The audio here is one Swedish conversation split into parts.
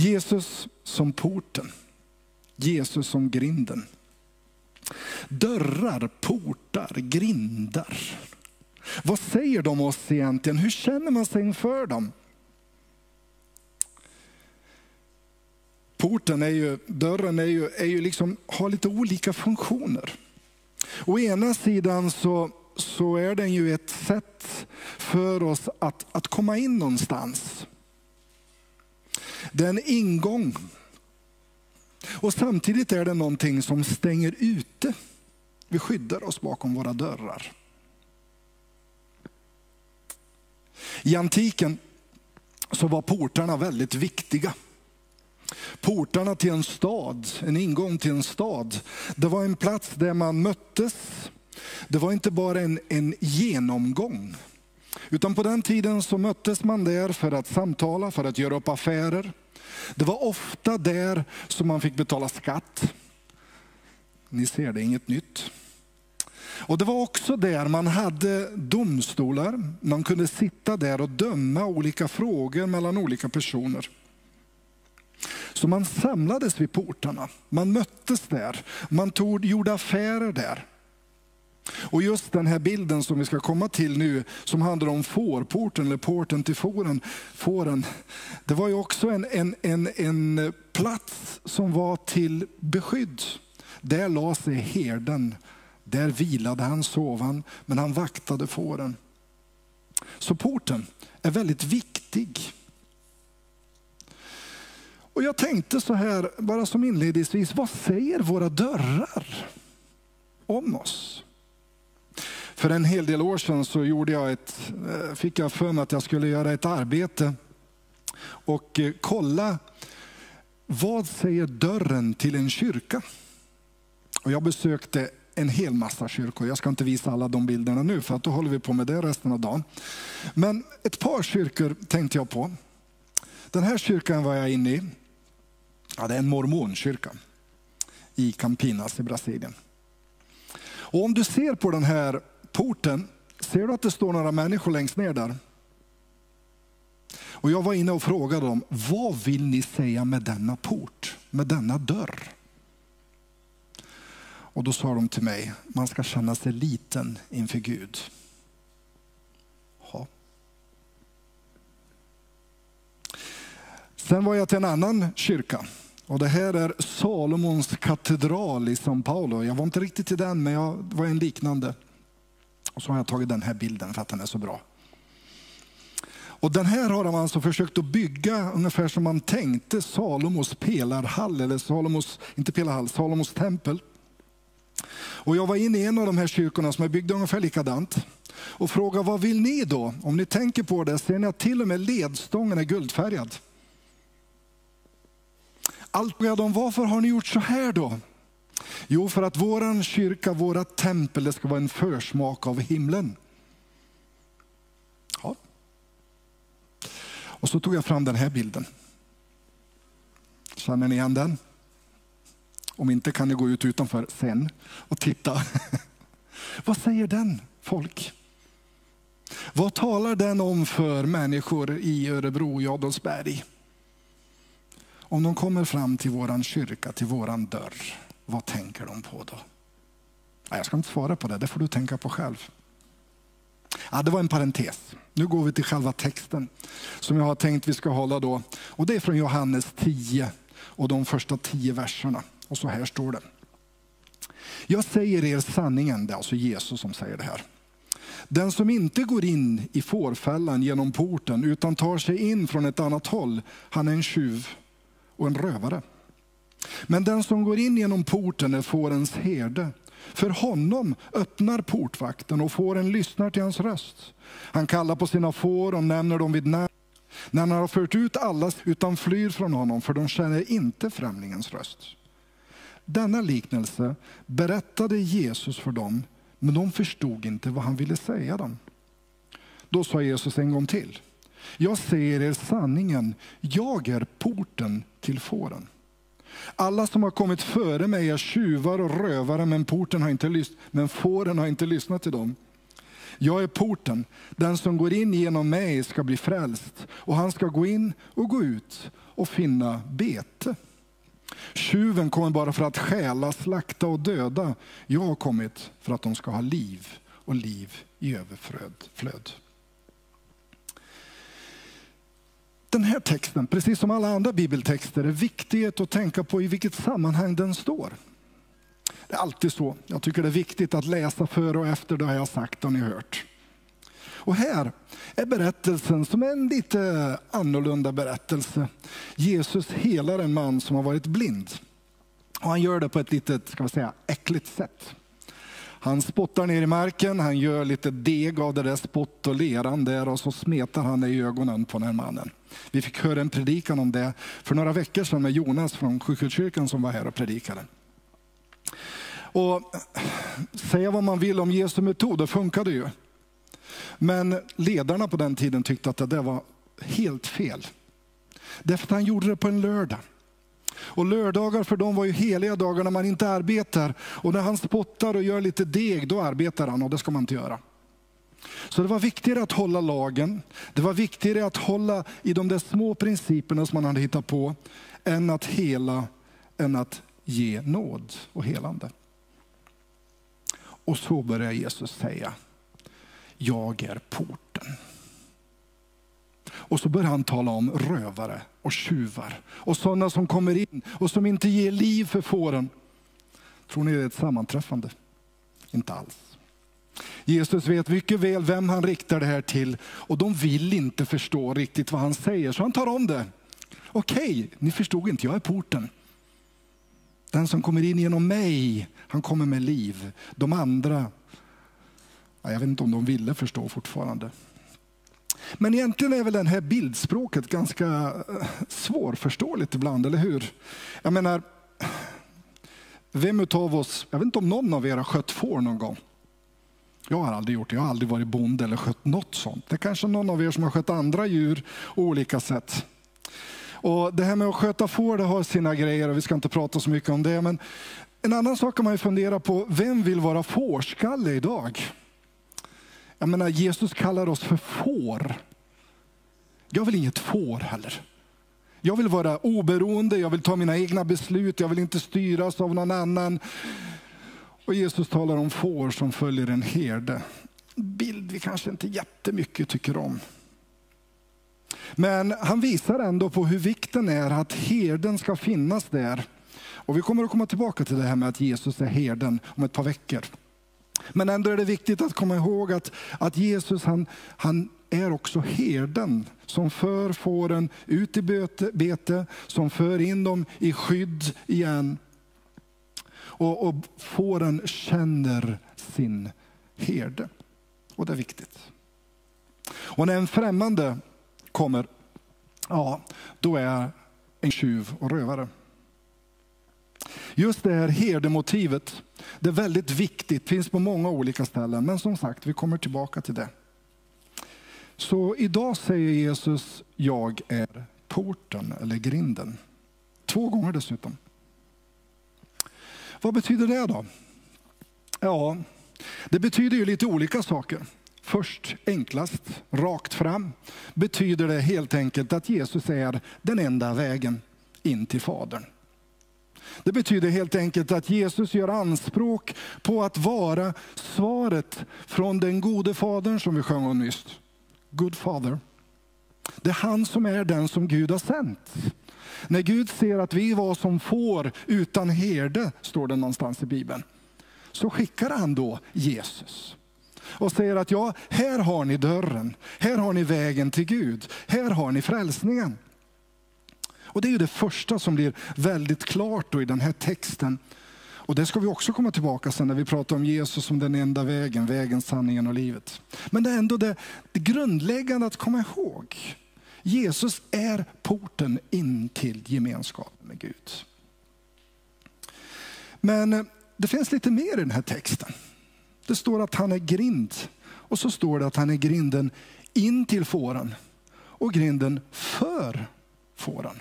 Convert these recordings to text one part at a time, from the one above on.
Jesus som porten, Jesus som grinden. Dörrar, portar, grindar. Vad säger de oss egentligen? Hur känner man sig inför dem? Porten är ju, dörren är ju, är ju liksom, har lite olika funktioner. Å ena sidan så, så är den ju ett sätt för oss att, att komma in någonstans. Det är en ingång. Och samtidigt är det någonting som stänger ute. Vi skyddar oss bakom våra dörrar. I antiken så var portarna väldigt viktiga. Portarna till en stad, en ingång till en stad, det var en plats där man möttes. Det var inte bara en, en genomgång. Utan på den tiden så möttes man där för att samtala, för att göra upp affärer. Det var ofta där som man fick betala skatt. Ni ser, det är inget nytt. Och Det var också där man hade domstolar. Man kunde sitta där och döma olika frågor mellan olika personer. Så man samlades vid portarna, man möttes där, man tog, gjorde affärer där. Och just den här bilden som vi ska komma till nu, som handlar om fårporten, eller porten till fåren, fåren. Det var ju också en, en, en, en plats som var till beskydd. Där la sig herden, där vilade han, sov han, men han vaktade fåren. Så porten är väldigt viktig. Och jag tänkte så här, bara som inledningsvis, vad säger våra dörrar om oss? För en hel del år sedan så gjorde jag ett, eh, fick jag för mig att jag skulle göra ett arbete och eh, kolla vad säger dörren till en kyrka? Och jag besökte en hel massa kyrkor. Jag ska inte visa alla de bilderna nu för att då håller vi på med det resten av dagen. Men ett par kyrkor tänkte jag på. Den här kyrkan var jag inne i. Ja, det är en mormonkyrka i Campinas i Brasilien. Och om du ser på den här porten, ser du att det står några människor längst ner där? Och jag var inne och frågade dem, vad vill ni säga med denna port, med denna dörr? Och då sa de till mig, man ska känna sig liten inför Gud. Ja. Sen var jag till en annan kyrka. Och det här är Salomons katedral i São Paulo. Jag var inte riktigt i den, men jag var en liknande. Och så har jag tagit den här bilden för att den är så bra. Och den här har de alltså försökt att bygga ungefär som man tänkte Salomos pelarhall, eller Salomos, inte pelarhall, Salomos tempel. Och jag var inne i en av de här kyrkorna som är byggda ungefär likadant och frågade vad vill ni då? Om ni tänker på det ser ni att till och med ledstången är guldfärgad. Allt frågade de, varför har ni gjort så här då? Jo, för att våran kyrka, våra tempel, det ska vara en försmak av himlen. Ja. Och så tog jag fram den här bilden. Känner ni igen den? Om inte kan ni gå ut utanför sen och titta. Vad säger den folk? Vad talar den om för människor i Örebro, och Adolfsberg? Om de kommer fram till våran kyrka, till våran dörr, vad tänker de på då? Jag ska inte svara på det, det får du tänka på själv. Ja, det var en parentes. Nu går vi till själva texten som jag har tänkt vi ska hålla då. Och det är från Johannes 10 och de första 10 verserna. Och så här står det. Jag säger er sanningen, det är alltså Jesus som säger det här. Den som inte går in i fårfällan genom porten utan tar sig in från ett annat håll, han är en tjuv och en rövare. Men den som går in genom porten är fårens herde. För honom öppnar portvakten och fåren lyssnar till hans röst. Han kallar på sina får och nämner dem vid namn. När han har fört ut alla utan flyr från honom, för de känner inte främlingens röst. Denna liknelse berättade Jesus för dem, men de förstod inte vad han ville säga dem. Då sa Jesus en gång till. Jag säger er sanningen, jag är porten till fåren. Alla som har kommit före mig är tjuvar och rövare, men, porten har inte men fåren har inte lyssnat till dem. Jag är porten. Den som går in genom mig ska bli frälst och han ska gå in och gå ut och finna bete. Tjuven kommer bara för att stjäla, slakta och döda. Jag har kommit för att de ska ha liv och liv i överflöd. Den här texten, precis som alla andra bibeltexter, är viktig att tänka på i vilket sammanhang den står. Det är alltid så. Jag tycker det är viktigt att läsa före och efter, det har jag sagt och ni hört. Och här är berättelsen som är en lite annorlunda berättelse. Jesus helar en man som har varit blind. Och han gör det på ett litet, ska vi säga, äckligt sätt. Han spottar ner i marken, han gör lite deg av det där spott och leran där och så smetar han det i ögonen på den här mannen. Vi fick höra en predikan om det för några veckor sedan med Jonas från Sjukhuskyrkan som var här och predikade. Och säga vad man vill om Jesu metod, det funkade ju. Men ledarna på den tiden tyckte att det där var helt fel. Därför att han gjorde det på en lördag. Och lördagar för dem var ju heliga dagar när man inte arbetar. Och när han spottar och gör lite deg, då arbetar han och det ska man inte göra. Så det var viktigare att hålla lagen, det var viktigare att hålla i de där små principerna som man hade hittat på, än att hela, än att ge nåd och helande. Och så börjar Jesus säga, jag är porten. Och så börjar han tala om rövare och tjuvar och sådana som kommer in och som inte ger liv för fåren. Tror ni det är ett sammanträffande? Inte alls. Jesus vet mycket väl vem han riktar det här till och de vill inte förstå riktigt vad han säger så han tar om det. Okej, ni förstod inte, jag är porten. Den som kommer in genom mig, han kommer med liv. De andra, jag vet inte om de ville förstå fortfarande. Men egentligen är väl det här bildspråket ganska eh, svårförståeligt ibland, eller hur? Jag menar, vem av oss, jag vet inte om någon av er har skött får någon gång? Jag har aldrig gjort det, jag har aldrig varit bonde eller skött något sånt. Det är kanske någon av er som har skött andra djur på olika sätt. Och Det här med att sköta får det har sina grejer och vi ska inte prata så mycket om det. Men en annan sak kan man ju fundera på, vem vill vara fårskalle idag? Jag menar, Jesus kallar oss för får. Jag vill inget får heller. Jag vill vara oberoende, jag vill ta mina egna beslut, jag vill inte styras av någon annan. Och Jesus talar om får som följer en herde. Bild vi kanske inte jättemycket tycker om. Men han visar ändå på hur vikten är att herden ska finnas där. Och vi kommer att komma tillbaka till det här med att Jesus är herden om ett par veckor. Men ändå är det viktigt att komma ihåg att, att Jesus han, han är också herden som för fåren ut i bete, bete, som för in dem i skydd igen. Och, och fåren känner sin herde. Och det är viktigt. Och när en främmande kommer, ja, då är en tjuv och rövare. Just det här herdemotivet, det är väldigt viktigt, finns på många olika ställen. Men som sagt, vi kommer tillbaka till det. Så idag säger Jesus, jag är porten eller grinden. Två gånger dessutom. Vad betyder det då? Ja, det betyder ju lite olika saker. Först enklast, rakt fram, betyder det helt enkelt att Jesus är den enda vägen in till Fadern. Det betyder helt enkelt att Jesus gör anspråk på att vara svaret från den gode Fadern som vi sjöng om nyss. Good Father. Det är han som är den som Gud har sänt. När Gud ser att vi var som får utan herde, står det någonstans i Bibeln, så skickar han då Jesus och säger att ja, här har ni dörren, här har ni vägen till Gud, här har ni frälsningen. Och Det är ju det första som blir väldigt klart i den här texten. Och Det ska vi också komma tillbaka sen när vi pratar om Jesus som den enda vägen, vägen, sanningen och livet. Men det är ändå det, det grundläggande att komma ihåg. Jesus är porten in till gemenskapen med Gud. Men eh, det finns lite mer i den här texten. Det står att han är grind och så står det att han är grinden in till fåren och grinden för fåren.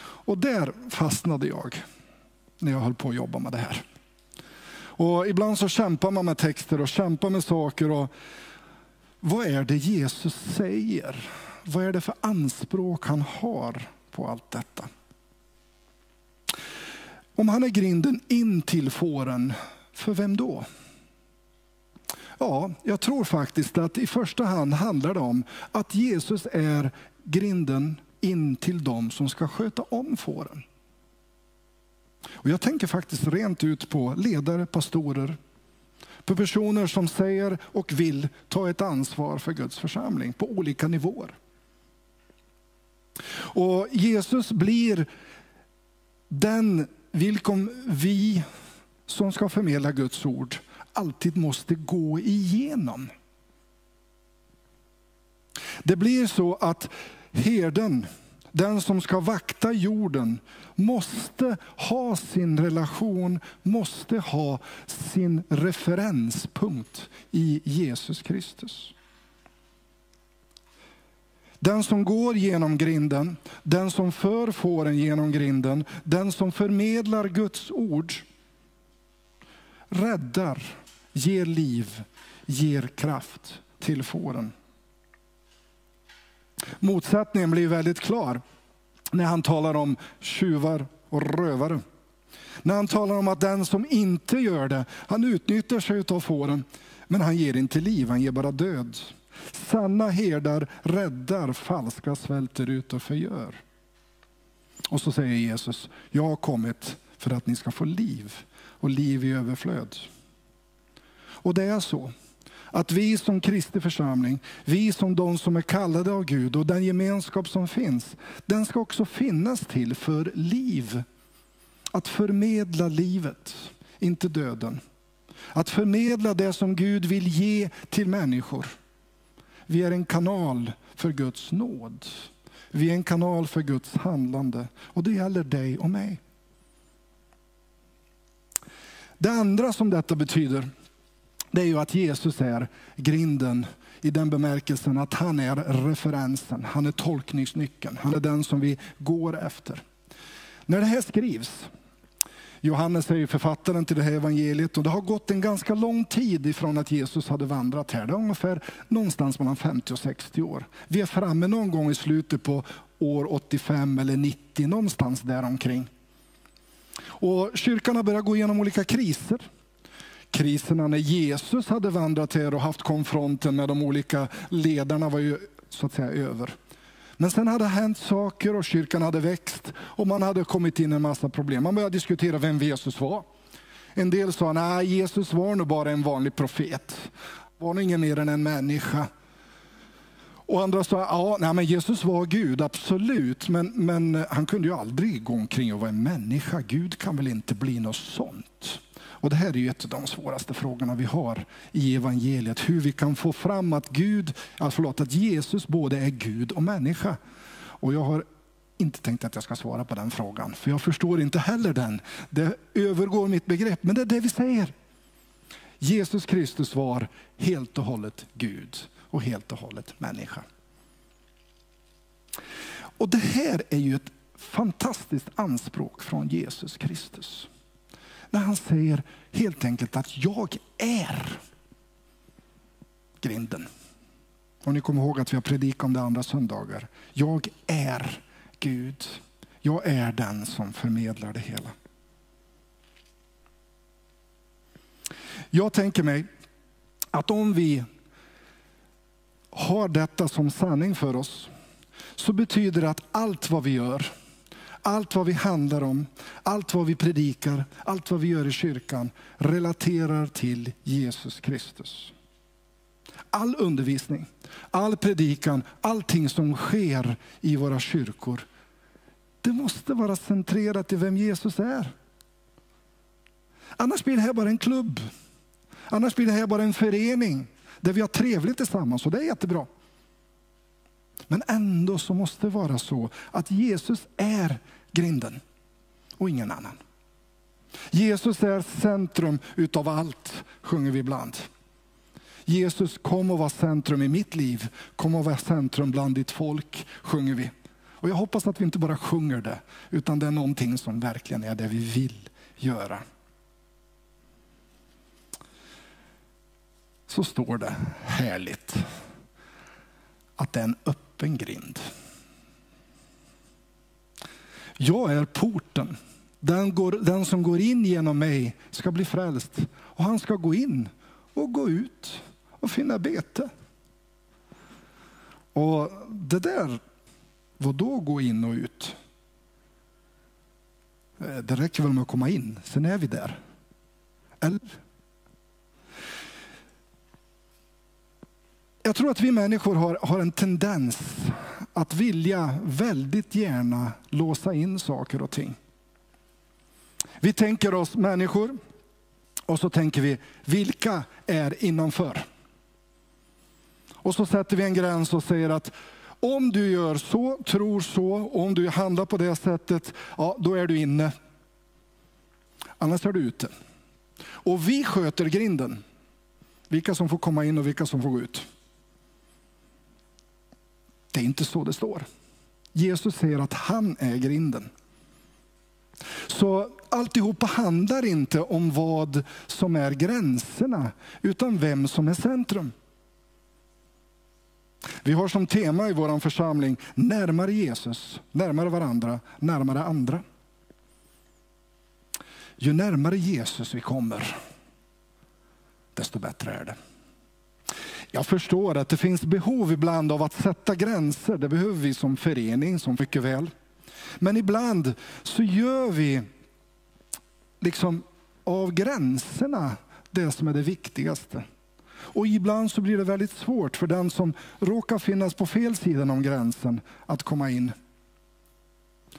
Och där fastnade jag när jag höll på att jobba med det här. Och ibland så kämpar man med texter och kämpar med saker. Och vad är det Jesus säger? Vad är det för anspråk han har på allt detta? Om han är grinden in till fåren, för vem då? Ja, jag tror faktiskt att i första hand handlar det om att Jesus är grinden in till dem som ska sköta om fåren. Och jag tänker faktiskt rent ut på ledare, pastorer, på personer som säger och vill ta ett ansvar för Guds församling på olika nivåer. Och Jesus blir den vilken vi som ska förmedla Guds ord alltid måste gå igenom. Det blir så att herden, den som ska vakta jorden, måste ha sin relation, måste ha sin referenspunkt i Jesus Kristus. Den som går genom grinden, den som för fåren genom grinden, den som förmedlar Guds ord, räddar, ger liv, ger kraft till fåren. Motsättningen blir väldigt klar när han talar om tjuvar och rövare. När han talar om att den som inte gör det, han utnyttjar sig av fåren, men han ger inte liv, han ger bara död. Sanna herdar räddar, falska svälter ut och förgör. Och så säger Jesus, jag har kommit för att ni ska få liv och liv i överflöd. Och det är så att vi som Kristi församling, vi som de som är kallade av Gud och den gemenskap som finns, den ska också finnas till för liv. Att förmedla livet, inte döden. Att förmedla det som Gud vill ge till människor. Vi är en kanal för Guds nåd. Vi är en kanal för Guds handlande. Och det gäller dig och mig. Det andra som detta betyder, det är ju att Jesus är grinden i den bemärkelsen att han är referensen, han är tolkningsnyckeln, han är den som vi går efter. När det här skrivs, Johannes är ju författaren till det här evangeliet och det har gått en ganska lång tid ifrån att Jesus hade vandrat här. Det är ungefär någonstans mellan 50 och 60 år. Vi är framme någon gång i slutet på år 85 eller 90, någonstans däromkring. Och kyrkan har börjat gå igenom olika kriser. Kriserna när Jesus hade vandrat här och haft konfronten med de olika ledarna var ju så att säga över. Men sen hade det hänt saker och kyrkan hade växt och man hade kommit in i en massa problem. Man började diskutera vem Jesus var. En del sa nej Jesus var nog bara en vanlig profet. Var nog ingen mer än en människa. Och andra sa, ja, nej, men Jesus var Gud, absolut. Men, men han kunde ju aldrig gå omkring och vara en människa. Gud kan väl inte bli något sånt. Och det här är ju ett av de svåraste frågorna vi har i evangeliet. Hur vi kan få fram att, Gud, alltså förlåt, att Jesus både är Gud och människa. Och jag har inte tänkt att jag ska svara på den frågan, för jag förstår inte heller den. Det övergår mitt begrepp, men det är det vi säger. Jesus Kristus var helt och hållet Gud och helt och hållet människa. Och det här är ju ett fantastiskt anspråk från Jesus Kristus. När han säger helt enkelt att jag är grinden. Och ni kommer ihåg att vi har predikat om det andra söndagar. Jag är Gud. Jag är den som förmedlar det hela. Jag tänker mig att om vi har detta som sanning för oss, så betyder det att allt vad vi gör, allt vad vi handlar om, allt vad vi predikar, allt vad vi gör i kyrkan relaterar till Jesus Kristus. All undervisning, all predikan, allting som sker i våra kyrkor, det måste vara centrerat till vem Jesus är. Annars blir det här bara en klubb. Annars blir det här bara en förening där vi har trevligt tillsammans och det är jättebra. Men ändå så måste det vara så att Jesus är grinden och ingen annan. Jesus är centrum utav allt, sjunger vi ibland. Jesus kom att vara centrum i mitt liv, kom att vara centrum bland ditt folk, sjunger vi. Och jag hoppas att vi inte bara sjunger det, utan det är någonting som verkligen är det vi vill göra. så står det härligt att det är en öppen grind. Jag är porten. Den, går, den som går in genom mig ska bli frälst. Och han ska gå in och gå ut och finna bete. Och det där, vad då gå in och ut? Eh, det räcker väl med att komma in, sen är vi där. Eller? Jag tror att vi människor har, har en tendens att vilja väldigt gärna låsa in saker och ting. Vi tänker oss människor och så tänker vi, vilka är innanför? Och så sätter vi en gräns och säger att om du gör så, tror så, om du handlar på det sättet, ja då är du inne. Annars är du ute. Och vi sköter grinden. Vilka som får komma in och vilka som får gå ut. Det är inte så det står. Jesus säger att han är grinden. Så alltihopa handlar inte om vad som är gränserna, utan vem som är centrum. Vi har som tema i vår församling närmare Jesus, närmare varandra, närmare andra. Ju närmare Jesus vi kommer, desto bättre är det. Jag förstår att det finns behov ibland av att sätta gränser. Det behöver vi som förening, som mycket väl. Men ibland så gör vi liksom av gränserna det som är det viktigaste. Och ibland så blir det väldigt svårt för den som råkar finnas på fel sidan om gränsen att komma in.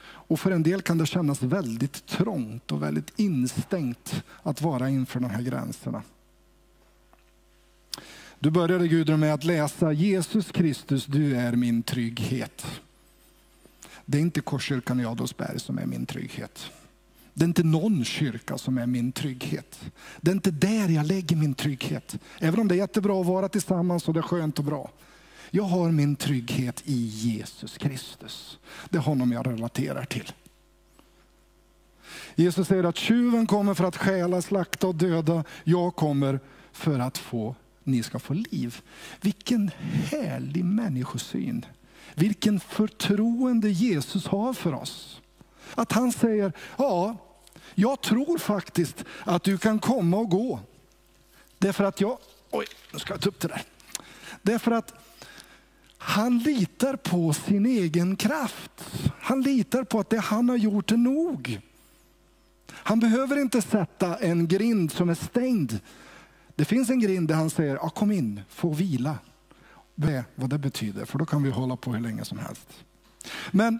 Och för en del kan det kännas väldigt trångt och väldigt instängt att vara inför de här gränserna. Du började Gudrun med att läsa Jesus Kristus, du är min trygghet. Det är inte Korskyrkan i Adolfsberg som är min trygghet. Det är inte någon kyrka som är min trygghet. Det är inte där jag lägger min trygghet. Även om det är jättebra att vara tillsammans och det är skönt och bra. Jag har min trygghet i Jesus Kristus. Det är honom jag relaterar till. Jesus säger att tjuven kommer för att stjäla, slakta och döda. Jag kommer för att få, ni ska få liv. Vilken härlig människosyn. Vilken förtroende Jesus har för oss. Att han säger, ja, jag tror faktiskt att du kan komma och gå. Därför att jag, oj, nu ska jag ta upp det där. Därför att han litar på sin egen kraft. Han litar på att det han har gjort är nog. Han behöver inte sätta en grind som är stängd. Det finns en grind där han säger, ja, kom in, få vila. Det vad det betyder, för då kan vi hålla på hur länge som helst. Men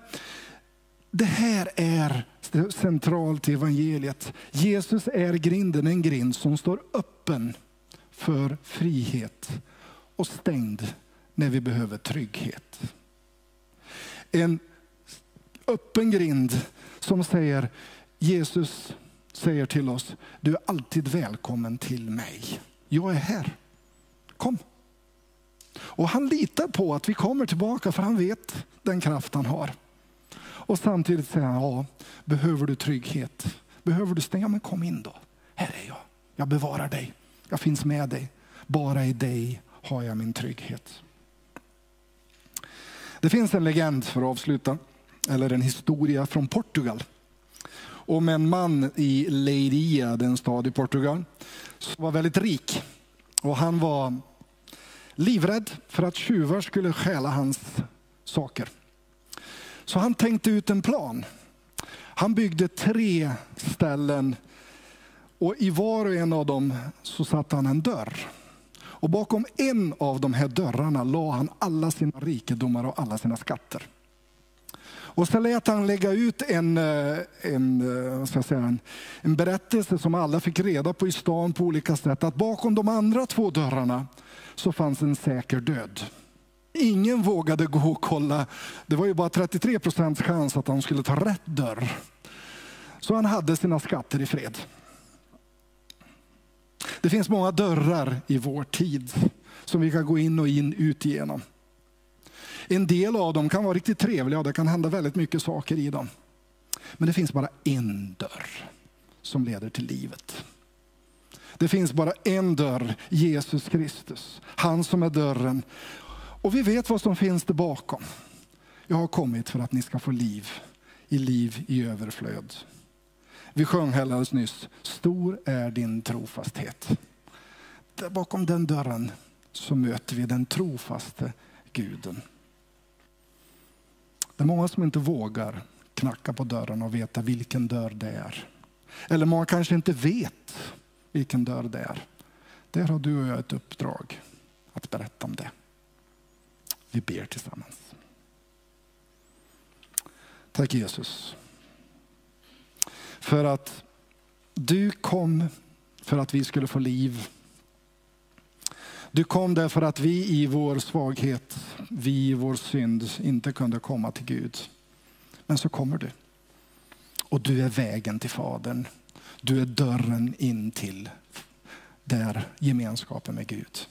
det här är centralt i evangeliet. Jesus är grinden, en grind som står öppen för frihet och stängd när vi behöver trygghet. En öppen grind som säger, Jesus säger till oss, du är alltid välkommen till mig. Jag är här. Kom. Och han litar på att vi kommer tillbaka för han vet den kraft han har. Och samtidigt säger han, ja, behöver du trygghet? Behöver du stänga? Men kom in då. Här är jag. Jag bevarar dig. Jag finns med dig. Bara i dig har jag min trygghet. Det finns en legend för att avsluta, eller en historia från Portugal. Om en man i Leiria, den stad i Portugal, som var väldigt rik. Och han var livrädd för att tjuvar skulle stjäla hans saker. Så han tänkte ut en plan. Han byggde tre ställen och i var och en av dem så satte han en dörr. Och bakom en av de här dörrarna la han alla sina rikedomar och alla sina skatter. Och så lät han lägga ut en, eh, en, eh, vad ska säga, en, en berättelse som alla fick reda på i stan på olika sätt. Att bakom de andra två dörrarna så fanns en säker död. Ingen vågade gå och kolla. Det var ju bara 33 procents chans att han skulle ta rätt dörr. Så han hade sina skatter i fred. Det finns många dörrar i vår tid som vi kan gå in och in ut igenom. En del av dem kan vara riktigt trevliga och det kan hända väldigt mycket saker i dem. Men det finns bara en dörr som leder till livet. Det finns bara en dörr, Jesus Kristus. Han som är dörren. Och vi vet vad som finns där bakom. Jag har kommit för att ni ska få liv, i liv i överflöd. Vi sjöng här alldeles nyss, stor är din trofasthet. Där bakom den dörren så möter vi den trofaste guden. Det är många som inte vågar knacka på dörren och veta vilken dörr det är. Eller många kanske inte vet vilken dörr det är. Där har du och jag ett uppdrag att berätta om det. Vi ber tillsammans. Tack Jesus. För att du kom för att vi skulle få liv. Du kom därför att vi i vår svaghet, vi i vår synd inte kunde komma till Gud. Men så kommer du. Och du är vägen till Fadern. Du är dörren in till där gemenskapen med Gud.